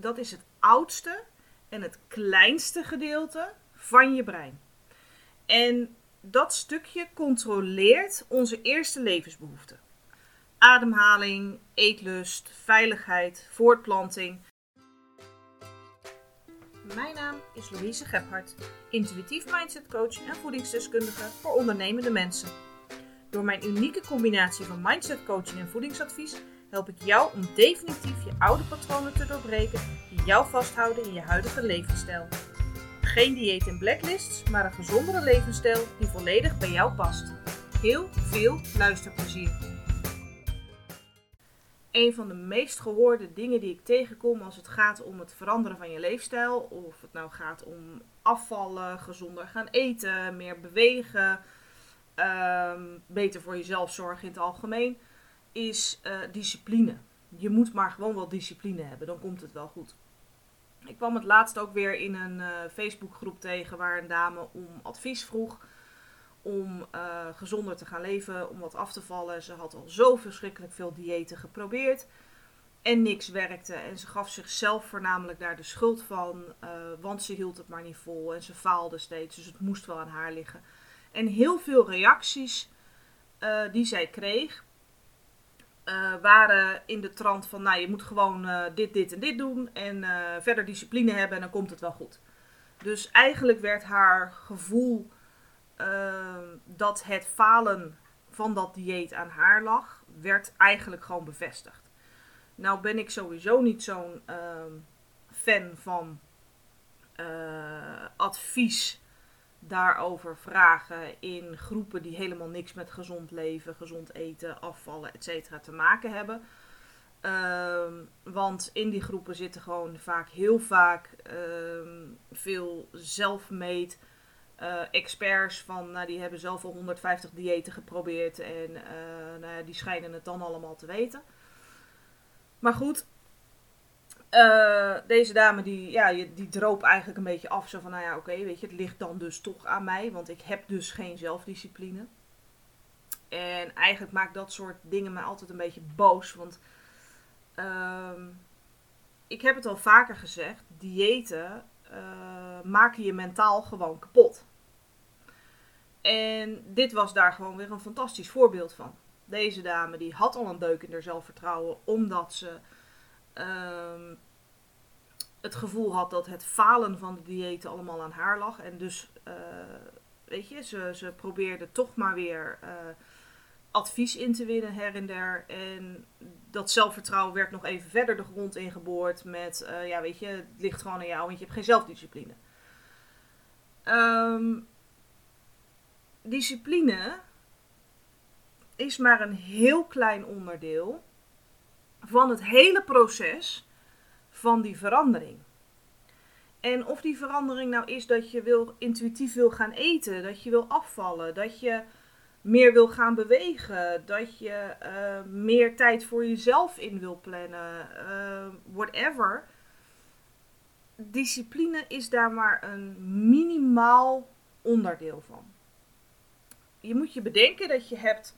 dat is het oudste en het kleinste gedeelte van je brein. En dat stukje controleert onze eerste levensbehoeften. Ademhaling, eetlust, veiligheid, voortplanting. Mijn naam is Louise Gebhardt, intuïtief mindset coach en voedingsdeskundige voor ondernemende mensen. Door mijn unieke combinatie van mindset coaching en voedingsadvies help ik jou om definitief je oude patronen te doorbreken die jou vasthouden in je huidige levensstijl. Geen dieet en blacklists, maar een gezondere levensstijl die volledig bij jou past. Heel veel luisterplezier. Een van de meest gehoorde dingen die ik tegenkom als het gaat om het veranderen van je leefstijl, of het nou gaat om afvallen, gezonder gaan eten, meer bewegen, ehm, beter voor jezelf zorgen in het algemeen, is uh, discipline. Je moet maar gewoon wel discipline hebben, dan komt het wel goed. Ik kwam het laatst ook weer in een uh, Facebookgroep tegen waar een dame om advies vroeg om uh, gezonder te gaan leven, om wat af te vallen. Ze had al zo verschrikkelijk veel diëten geprobeerd en niks werkte. En ze gaf zichzelf voornamelijk daar de schuld van, want ze hield het maar niet vol en ze faalde steeds, dus het moest wel aan haar liggen. En heel veel reacties die zij kreeg, waren in de trant van, nou je moet gewoon dit, dit en dit doen en verder discipline hebben en dan komt het wel goed. Dus eigenlijk werd haar gevoel Ehm, dat het falen van dat dieet aan haar lag, werd eigenlijk gewoon bevestigd. Nou ben ik sowieso niet zo'n ehm, fan van advies daarover vragen in groepen die helemaal niks met gezond leven, gezond eten, afvallen, etc. te maken hebben. Ehm, want in die groepen zitten gewoon vaak heel vaak veel zelfmeet uh, experts van, nou, die hebben zelf al 150 diëten geprobeerd en uh, nou die schijnen het dan allemaal te weten. Maar goed, uh, deze dame die, ja, die droop eigenlijk een beetje af. Zo van, nou ja, oké, weet je, het ligt dan dus toch aan mij, want ik heb dus geen zelfdiscipline. En eigenlijk maakt dat soort dingen me altijd een beetje boos, want uh, ik heb het al vaker gezegd, diëten maken je mentaal gewoon kapot. En dit was daar gewoon weer een fantastisch voorbeeld van. Deze dame die had al een deuk in haar zelfvertrouwen omdat ze um, het gevoel had dat het falen van de diëten allemaal aan haar lag. En dus, uh, weet je, ze, ze probeerde toch maar weer uh, advies in te winnen her en der. En dat zelfvertrouwen werd nog even verder de grond ingeboord met, uh, ja weet je, het ligt gewoon aan jou, want je hebt geen zelfdiscipline. Um, discipline is maar een heel klein onderdeel van het hele proces van die verandering. En of die verandering nou is dat je wil, intuïtief wil gaan eten, dat je wil afvallen, dat je meer wil gaan bewegen, dat je uh, meer tijd voor jezelf in wil plannen, uh, whatever. Discipline is daar maar een minimaal onderdeel van je moet je bedenken dat je hebt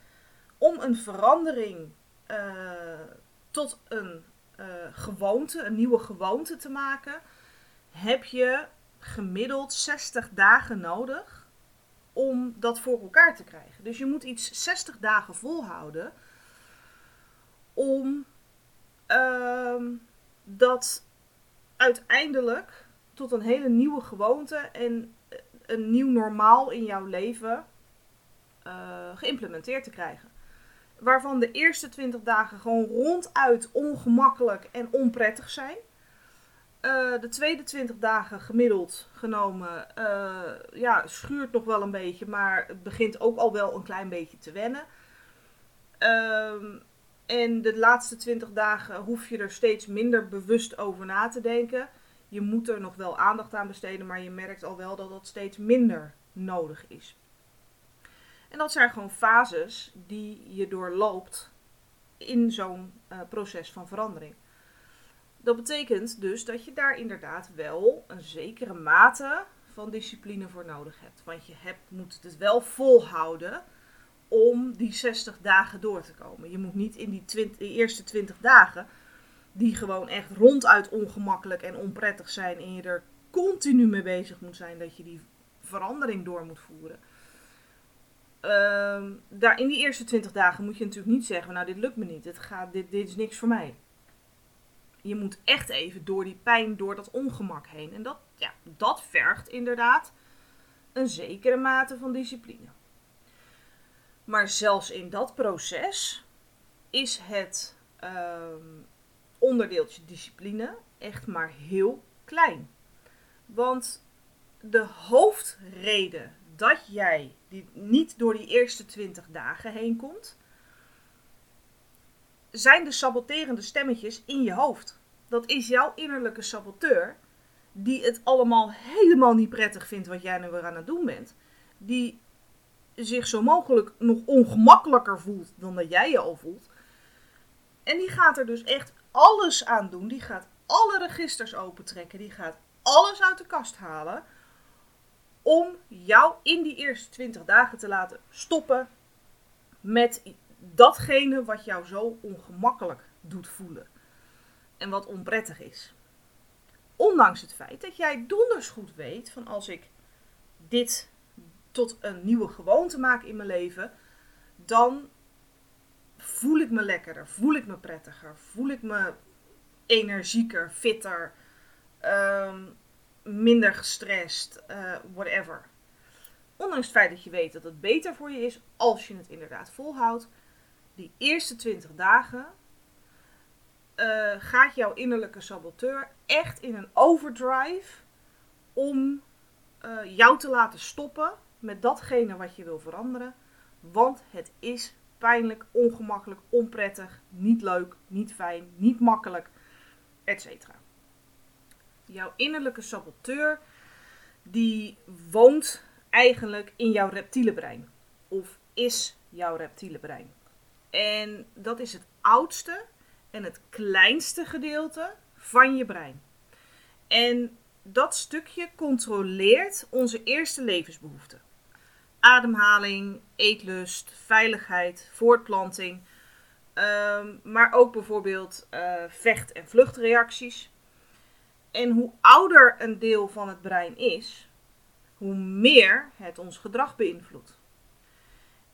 om een verandering uh, tot een uh, gewoonte, een nieuwe gewoonte te maken, heb je gemiddeld 60 dagen nodig om dat voor elkaar te krijgen. Dus je moet iets 60 dagen volhouden om uh, dat uiteindelijk tot een hele nieuwe gewoonte en een nieuw normaal in jouw leven uh, geïmplementeerd te krijgen. Waarvan de eerste 20 dagen gewoon ronduit ongemakkelijk en onprettig zijn. Uh, de tweede 20 dagen gemiddeld genomen, uh, ja, schuurt nog wel een beetje, maar het begint ook al wel een klein beetje te wennen. Uh, en de laatste 20 dagen hoef je er steeds minder bewust over na te denken. Je moet er nog wel aandacht aan besteden, maar je merkt al wel dat dat steeds minder nodig is. En dat zijn gewoon fases die je doorloopt in zo'n uh, proces van verandering. Dat betekent dus dat je daar inderdaad wel een zekere mate van discipline voor nodig hebt. Want je hebt, moet het wel volhouden om die 60 dagen door te komen. Je moet niet in die, 20, die eerste 20 dagen die gewoon echt ronduit ongemakkelijk en onprettig zijn en je er continu mee bezig moet zijn dat je die verandering door moet voeren. Ehm, daar in die eerste 20 dagen moet je natuurlijk niet zeggen, nou dit lukt me niet, dit, gaat, dit, dit is niks voor mij. Je moet echt even door die pijn, door dat ongemak heen. En dat, ja, dat vergt inderdaad een zekere mate van discipline. Maar zelfs in dat proces is het um, onderdeeltje discipline echt maar heel klein. Want de hoofdreden dat jij die niet door die eerste 20 dagen heen komt, zijn de saboterende stemmetjes in je hoofd. Dat is jouw innerlijke saboteur, die het allemaal helemaal niet prettig vindt wat jij nu weer aan het doen bent. Die zich zo mogelijk nog ongemakkelijker voelt dan dat jij je al voelt. En die gaat er dus echt alles aan doen. Die gaat alle registers opentrekken. Die gaat alles uit de kast halen. Om jou in die eerste 20 dagen te laten stoppen met datgene wat jou zo ongemakkelijk doet voelen. En wat onprettig is. Ondanks het feit dat jij donders goed weet van als ik dit tot een nieuwe gewoonte maak in mijn leven, dan voel ik me lekkerder, voel ik me prettiger, voel ik me energieker, fitter, ehm, minder gestrest, uh, whatever. Ondanks het feit dat je weet dat het beter voor je is als je het inderdaad volhoudt, die eerste 20 dagen uh, gaat jouw innerlijke saboteur echt in een overdrive om uh, jou te laten stoppen met datgene wat je wil veranderen. Want het is pijnlijk, ongemakkelijk, onprettig, niet leuk, niet fijn, niet makkelijk, etc. Jouw innerlijke saboteur die woont eigenlijk in jouw reptiele brein. Of is jouw reptiele brein. En dat is het oudste en het kleinste gedeelte van je brein. En dat stukje controleert onze eerste levensbehoeften ademhaling, eetlust, veiligheid, voortplanting. Um, maar ook bijvoorbeeld uh, vecht- en vluchtreacties. En hoe ouder een deel van het brein is, hoe meer het ons gedrag beïnvloedt.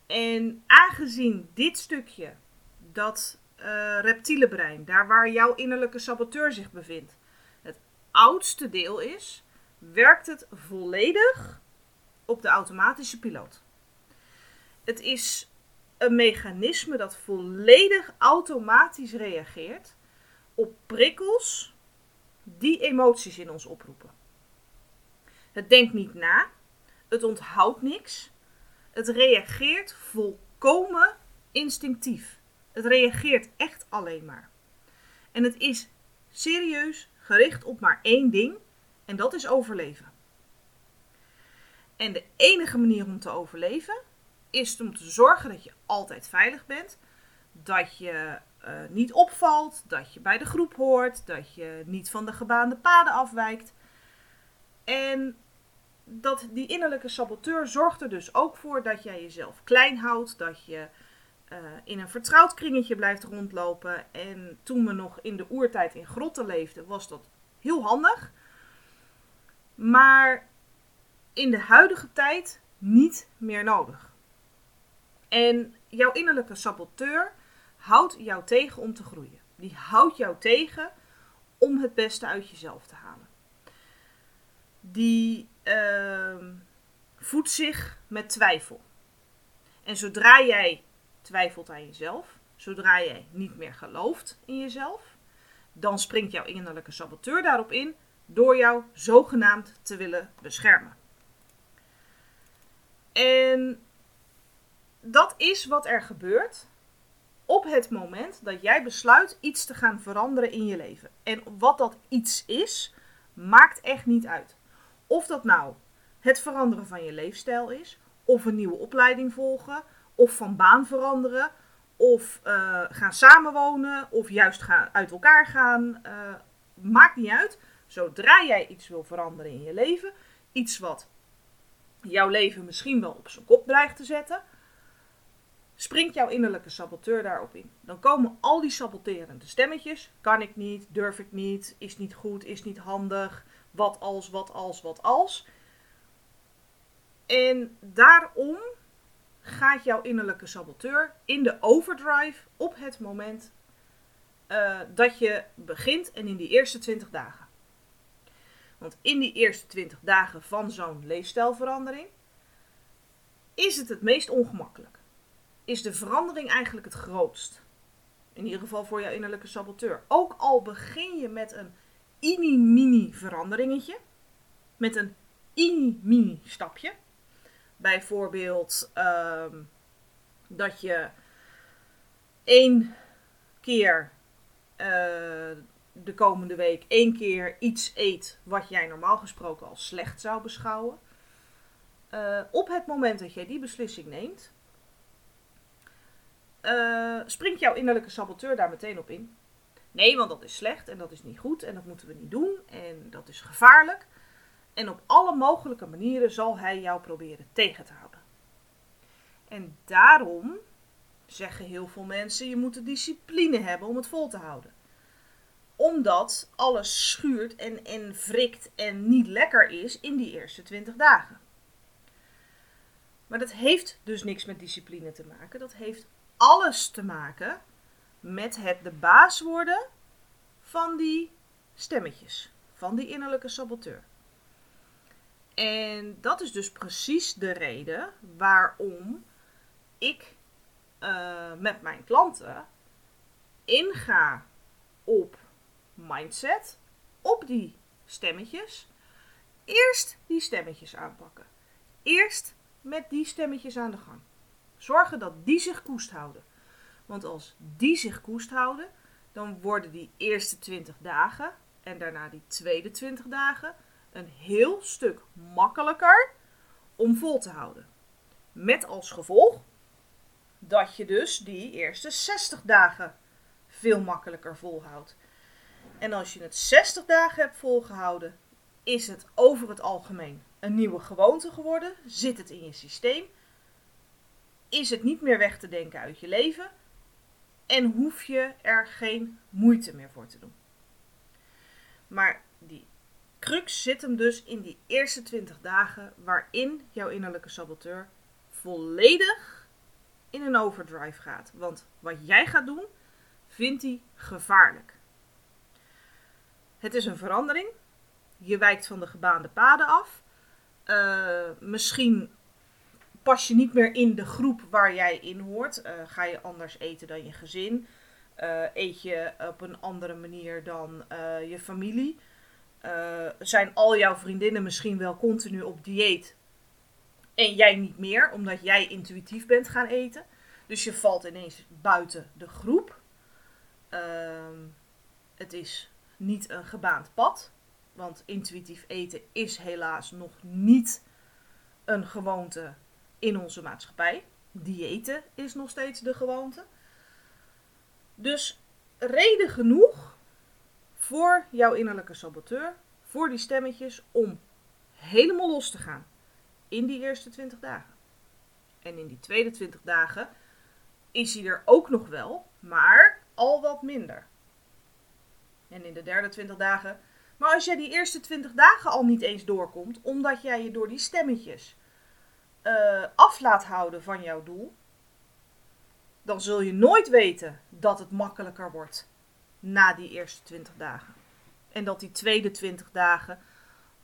En aangezien dit stukje, dat uh, reptiele brein, daar waar jouw innerlijke saboteur zich bevindt, het oudste deel is, werkt het volledig op de automatische piloot. Het is een mechanisme dat volledig automatisch reageert op prikkels die emoties in ons oproepen. Het denkt niet na, het onthoudt niks, het reageert volkomen instinctief. Het reageert echt alleen maar. En het is serieus gericht op maar één ding en dat is overleven. En de enige manier om te overleven is om te zorgen dat je altijd veilig bent. Dat je uh, niet opvalt, dat je bij de groep hoort, dat je niet van de gebaande paden afwijkt. En dat die innerlijke saboteur zorgt er dus ook voor dat jij jezelf klein houdt, dat je uh, in een vertrouwd kringetje blijft rondlopen. En toen we nog in de oertijd in grotten leefden, was dat heel handig. Maar in de huidige tijd niet meer nodig. En jouw innerlijke saboteur houdt jou tegen om te groeien. Die houdt jou tegen om het beste uit jezelf te halen. Die uh, voedt zich met twijfel. En zodra jij twijfelt aan jezelf, zodra jij niet meer gelooft in jezelf, dan springt jouw innerlijke saboteur daarop in door jou zogenaamd te willen beschermen. En dat is wat er gebeurt op het moment dat jij besluit iets te gaan veranderen in je leven. En wat dat iets is, maakt echt niet uit. Of dat nou het veranderen van je leefstijl is, of een nieuwe opleiding volgen, of van baan veranderen, of uh, gaan samenwonen, of juist gaan, uit elkaar gaan. Uh, maakt niet uit. Zodra jij iets wil veranderen in je leven, iets wat jouw leven misschien wel op zijn kop dreigt te zetten, springt jouw innerlijke saboteur daarop in. Dan komen al die saboterende stemmetjes. Kan ik niet, durf ik niet, is niet goed, is niet handig. Wat als, wat als, wat als. En daarom gaat jouw innerlijke saboteur in de overdrive op het moment uh, dat je begint en in die eerste 20 dagen. Want in die eerste 20 dagen van zo'n leefstijlverandering is het het meest ongemakkelijk. Is de verandering eigenlijk het grootst. In ieder geval voor jouw innerlijke saboteur. Ook al begin je met een mini-mini veranderingetje. Met een mini-mini stapje. Bijvoorbeeld uh, dat je één keer uh, de komende week één keer iets eet wat jij normaal gesproken als slecht zou beschouwen. Uh, op het moment dat jij die beslissing neemt, uh, springt jouw innerlijke saboteur daar meteen op in. Nee, want dat is slecht en dat is niet goed en dat moeten we niet doen en dat is gevaarlijk. En op alle mogelijke manieren zal hij jou proberen tegen te houden. En daarom zeggen heel veel mensen: je moet de discipline hebben om het vol te houden. Omdat alles schuurt en, en wrikt en niet lekker is in die eerste 20 dagen. Maar dat heeft dus niks met discipline te maken. Dat heeft alles te maken met het de baas worden van die stemmetjes, van die innerlijke saboteur. En dat is dus precies de reden waarom ik uh, met mijn klanten inga op mindset, op die stemmetjes. Eerst die stemmetjes aanpakken. Eerst met die stemmetjes aan de gang. Zorgen dat die zich koest houden. Want als die zich koest houden, dan worden die eerste 20 dagen en daarna die tweede 20 dagen een heel stuk makkelijker om vol te houden. Met als gevolg dat je dus die eerste 60 dagen veel makkelijker volhoudt. En als je het 60 dagen hebt volgehouden, is het over het algemeen een nieuwe gewoonte geworden. Zit het in je systeem. Is het niet meer weg te denken uit je leven. En hoef je er geen moeite meer voor te doen. Maar die crux zit hem dus in die eerste 20 dagen waarin jouw innerlijke saboteur volledig in een overdrive gaat. Want wat jij gaat doen, vindt hij gevaarlijk. Het is een verandering. Je wijkt van de gebaande paden af. Uh, misschien pas je niet meer in de groep waar jij in hoort. Uh, ga je anders eten dan je gezin? Uh, eet je op een andere manier dan je familie? zijn al jouw vriendinnen misschien wel continu op dieet en jij niet meer, omdat jij intuïtief bent gaan eten? Dus je valt ineens buiten de groep. Ehm, het is niet een gebaand pad. Want intuïtief eten is helaas nog niet een gewoonte in onze maatschappij. Diëten is nog steeds de gewoonte. Dus reden genoeg voor jouw innerlijke saboteur, voor die stemmetjes, om helemaal los te gaan in die eerste 20 dagen. En in die tweede 20 dagen is hij er ook nog wel, maar al wat minder. En in de derde 20 dagen maar als jij die eerste 20 dagen al niet eens doorkomt, omdat jij je door die stemmetjes uh, af laat houden van jouw doel, dan zul je nooit weten dat het makkelijker wordt na die eerste 20 dagen. En dat die tweede 20 dagen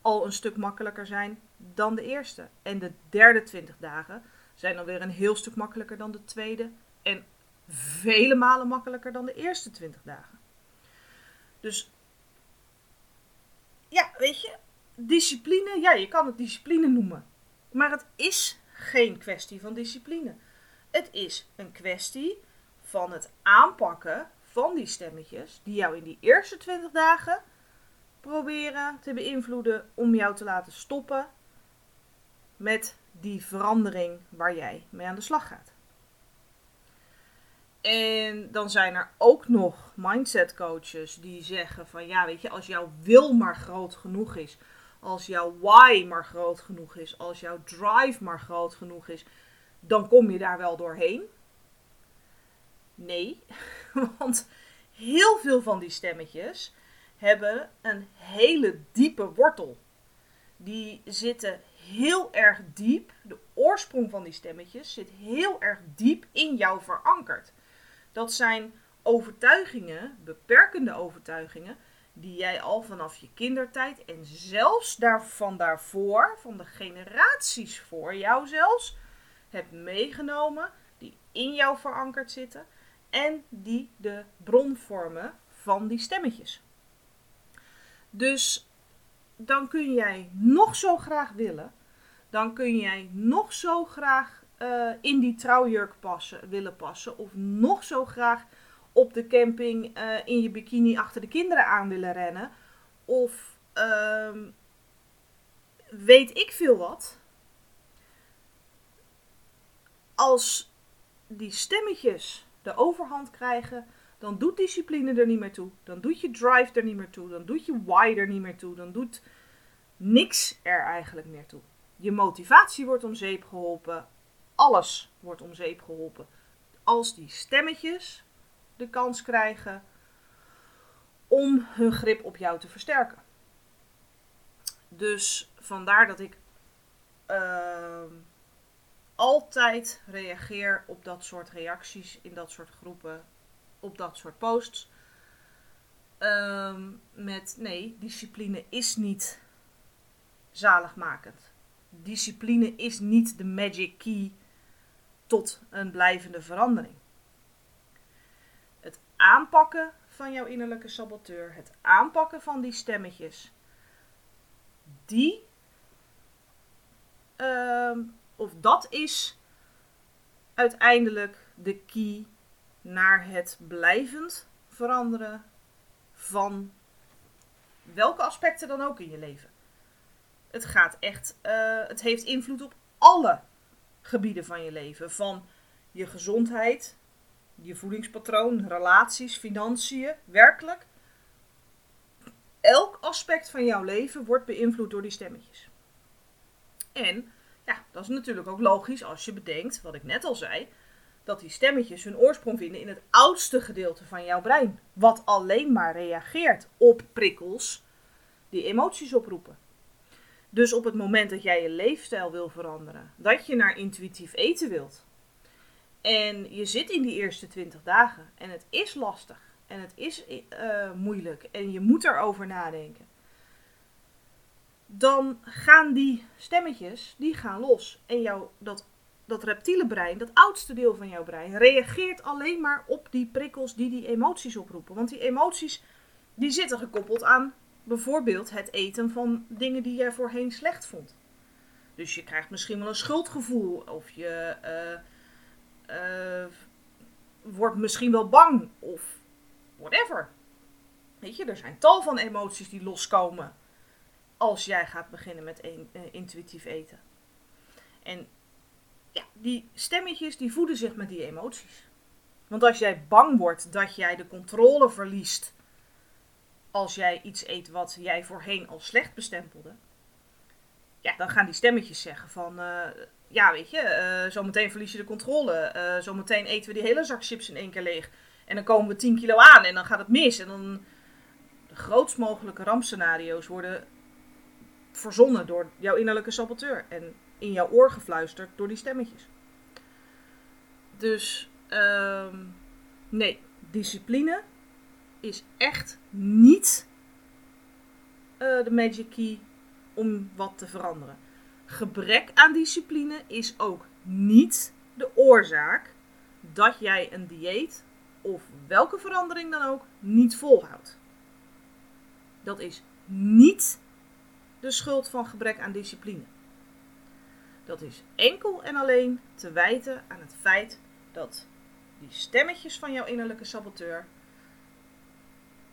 al een stuk makkelijker zijn dan de eerste. En de derde 20 dagen zijn dan weer een heel stuk makkelijker dan de tweede. En vele malen makkelijker dan de eerste 20 dagen. Dus ja, weet je, discipline, ja, je kan het discipline noemen. Maar het is geen kwestie van discipline. Het is een kwestie van het aanpakken van die stemmetjes die jou in die eerste 20 dagen proberen te beïnvloeden om jou te laten stoppen met die verandering waar jij mee aan de slag gaat. En dan zijn er ook nog mindset coaches die zeggen van ja, weet je, als jouw wil maar groot genoeg is, als jouw why maar groot genoeg is, als jouw drive maar groot genoeg is, dan kom je daar wel doorheen. Nee, want heel veel van die stemmetjes hebben een hele diepe wortel. Die zitten heel erg diep. De oorsprong van die stemmetjes zit heel erg diep in jou verankerd. Dat zijn overtuigingen, beperkende overtuigingen, die jij al vanaf je kindertijd en zelfs daarvan daarvoor, van de generaties voor jou zelfs, hebt meegenomen, die in jou verankerd zitten en die de bron vormen van die stemmetjes. Dus dan kun jij nog zo graag willen, dan kun jij nog zo graag uh, in die trouwjurk passen, willen passen, of nog zo graag op de camping uh, in je bikini achter de kinderen aan willen rennen, of uh, weet ik veel wat. Als die stemmetjes de overhand krijgen, dan doet discipline er niet meer toe. Dan doet je drive er niet meer toe. Dan doet je why er niet meer toe. Dan doet niks er eigenlijk meer toe. Je motivatie wordt om zeep geholpen. Alles wordt om zeep geholpen. Als die stemmetjes de kans krijgen om hun grip op jou te versterken. Dus vandaar dat ik uh, altijd reageer op dat soort reacties in dat soort groepen, op dat soort posts. Um, met nee, discipline is niet zaligmakend. Discipline is niet de magic key tot een blijvende verandering. Aanpakken van jouw innerlijke saboteur, het aanpakken van die stemmetjes, die uh, of dat is uiteindelijk de key naar het blijvend veranderen van welke aspecten dan ook in je leven. Het gaat echt, uh, het heeft invloed op alle gebieden van je leven. Van je gezondheid, je voedingspatroon, relaties, financiën, werkelijk. Elk aspect van jouw leven wordt beïnvloed door die stemmetjes. En ja, dat is natuurlijk ook logisch als je bedenkt, wat ik net al zei, dat die stemmetjes hun oorsprong vinden in het oudste gedeelte van jouw brein. Wat alleen maar reageert op prikkels die emoties oproepen. Dus op het moment dat jij je leefstijl wil veranderen, dat je naar intuïtief eten wilt. En je zit in die eerste 20 dagen en het is lastig en het is uh, moeilijk en je moet erover nadenken dan gaan die stemmetjes, die gaan los. En jouw, dat, dat reptiele brein, dat oudste deel van jouw brein, reageert alleen maar op die prikkels die die emoties oproepen. Want die emoties, die zitten gekoppeld aan bijvoorbeeld het eten van dingen die jij voorheen slecht vond. Dus je krijgt misschien wel een schuldgevoel of je uh, uh, wordt misschien wel bang of whatever. Weet je, er zijn tal van emoties die loskomen als jij gaat beginnen met een, uh, intuïtief eten. En ja, die stemmetjes die voeden zich met die emoties. Want als jij bang wordt dat jij de controle verliest als jij iets eet wat jij voorheen als slecht bestempelde, ja, dan gaan die stemmetjes zeggen van, uh, ja, weet je, uh, zometeen verlies je de controle, uh, zometeen eten we die hele zak chips in één keer leeg. En dan komen we 10 kilo aan en dan gaat het mis. En dan de grootst mogelijke rampscenario's worden verzonnen door jouw innerlijke saboteur. En in jouw oor gefluisterd door die stemmetjes. Dus um, nee, discipline is echt niet de magic key om wat te veranderen. Gebrek aan discipline is ook niet de oorzaak dat jij een dieet of welke verandering dan ook niet volhoudt. Dat is niet de schuld van gebrek aan discipline. Dat is enkel en alleen te wijten aan het feit dat die stemmetjes van jouw innerlijke saboteur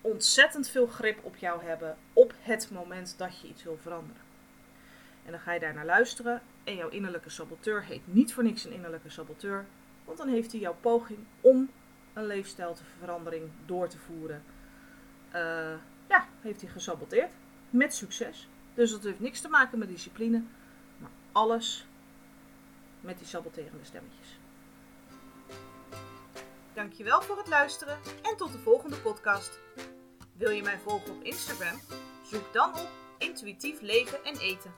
ontzettend veel grip op jou hebben het moment dat je iets wil veranderen. En dan ga je daar naar luisteren en jouw innerlijke saboteur heet niet voor niks een innerlijke saboteur, want dan heeft hij jouw poging om een leefstijlverandering door te voeren, uh, ja, heeft hij gesaboteerd. Met succes. Dus dat heeft niks te maken met discipline, maar alles met die saboterende stemmetjes. Dankjewel voor het luisteren en tot de volgende podcast. Wil je mij volgen op Instagram? Zoek dan op Intuïtief Leven en Eten.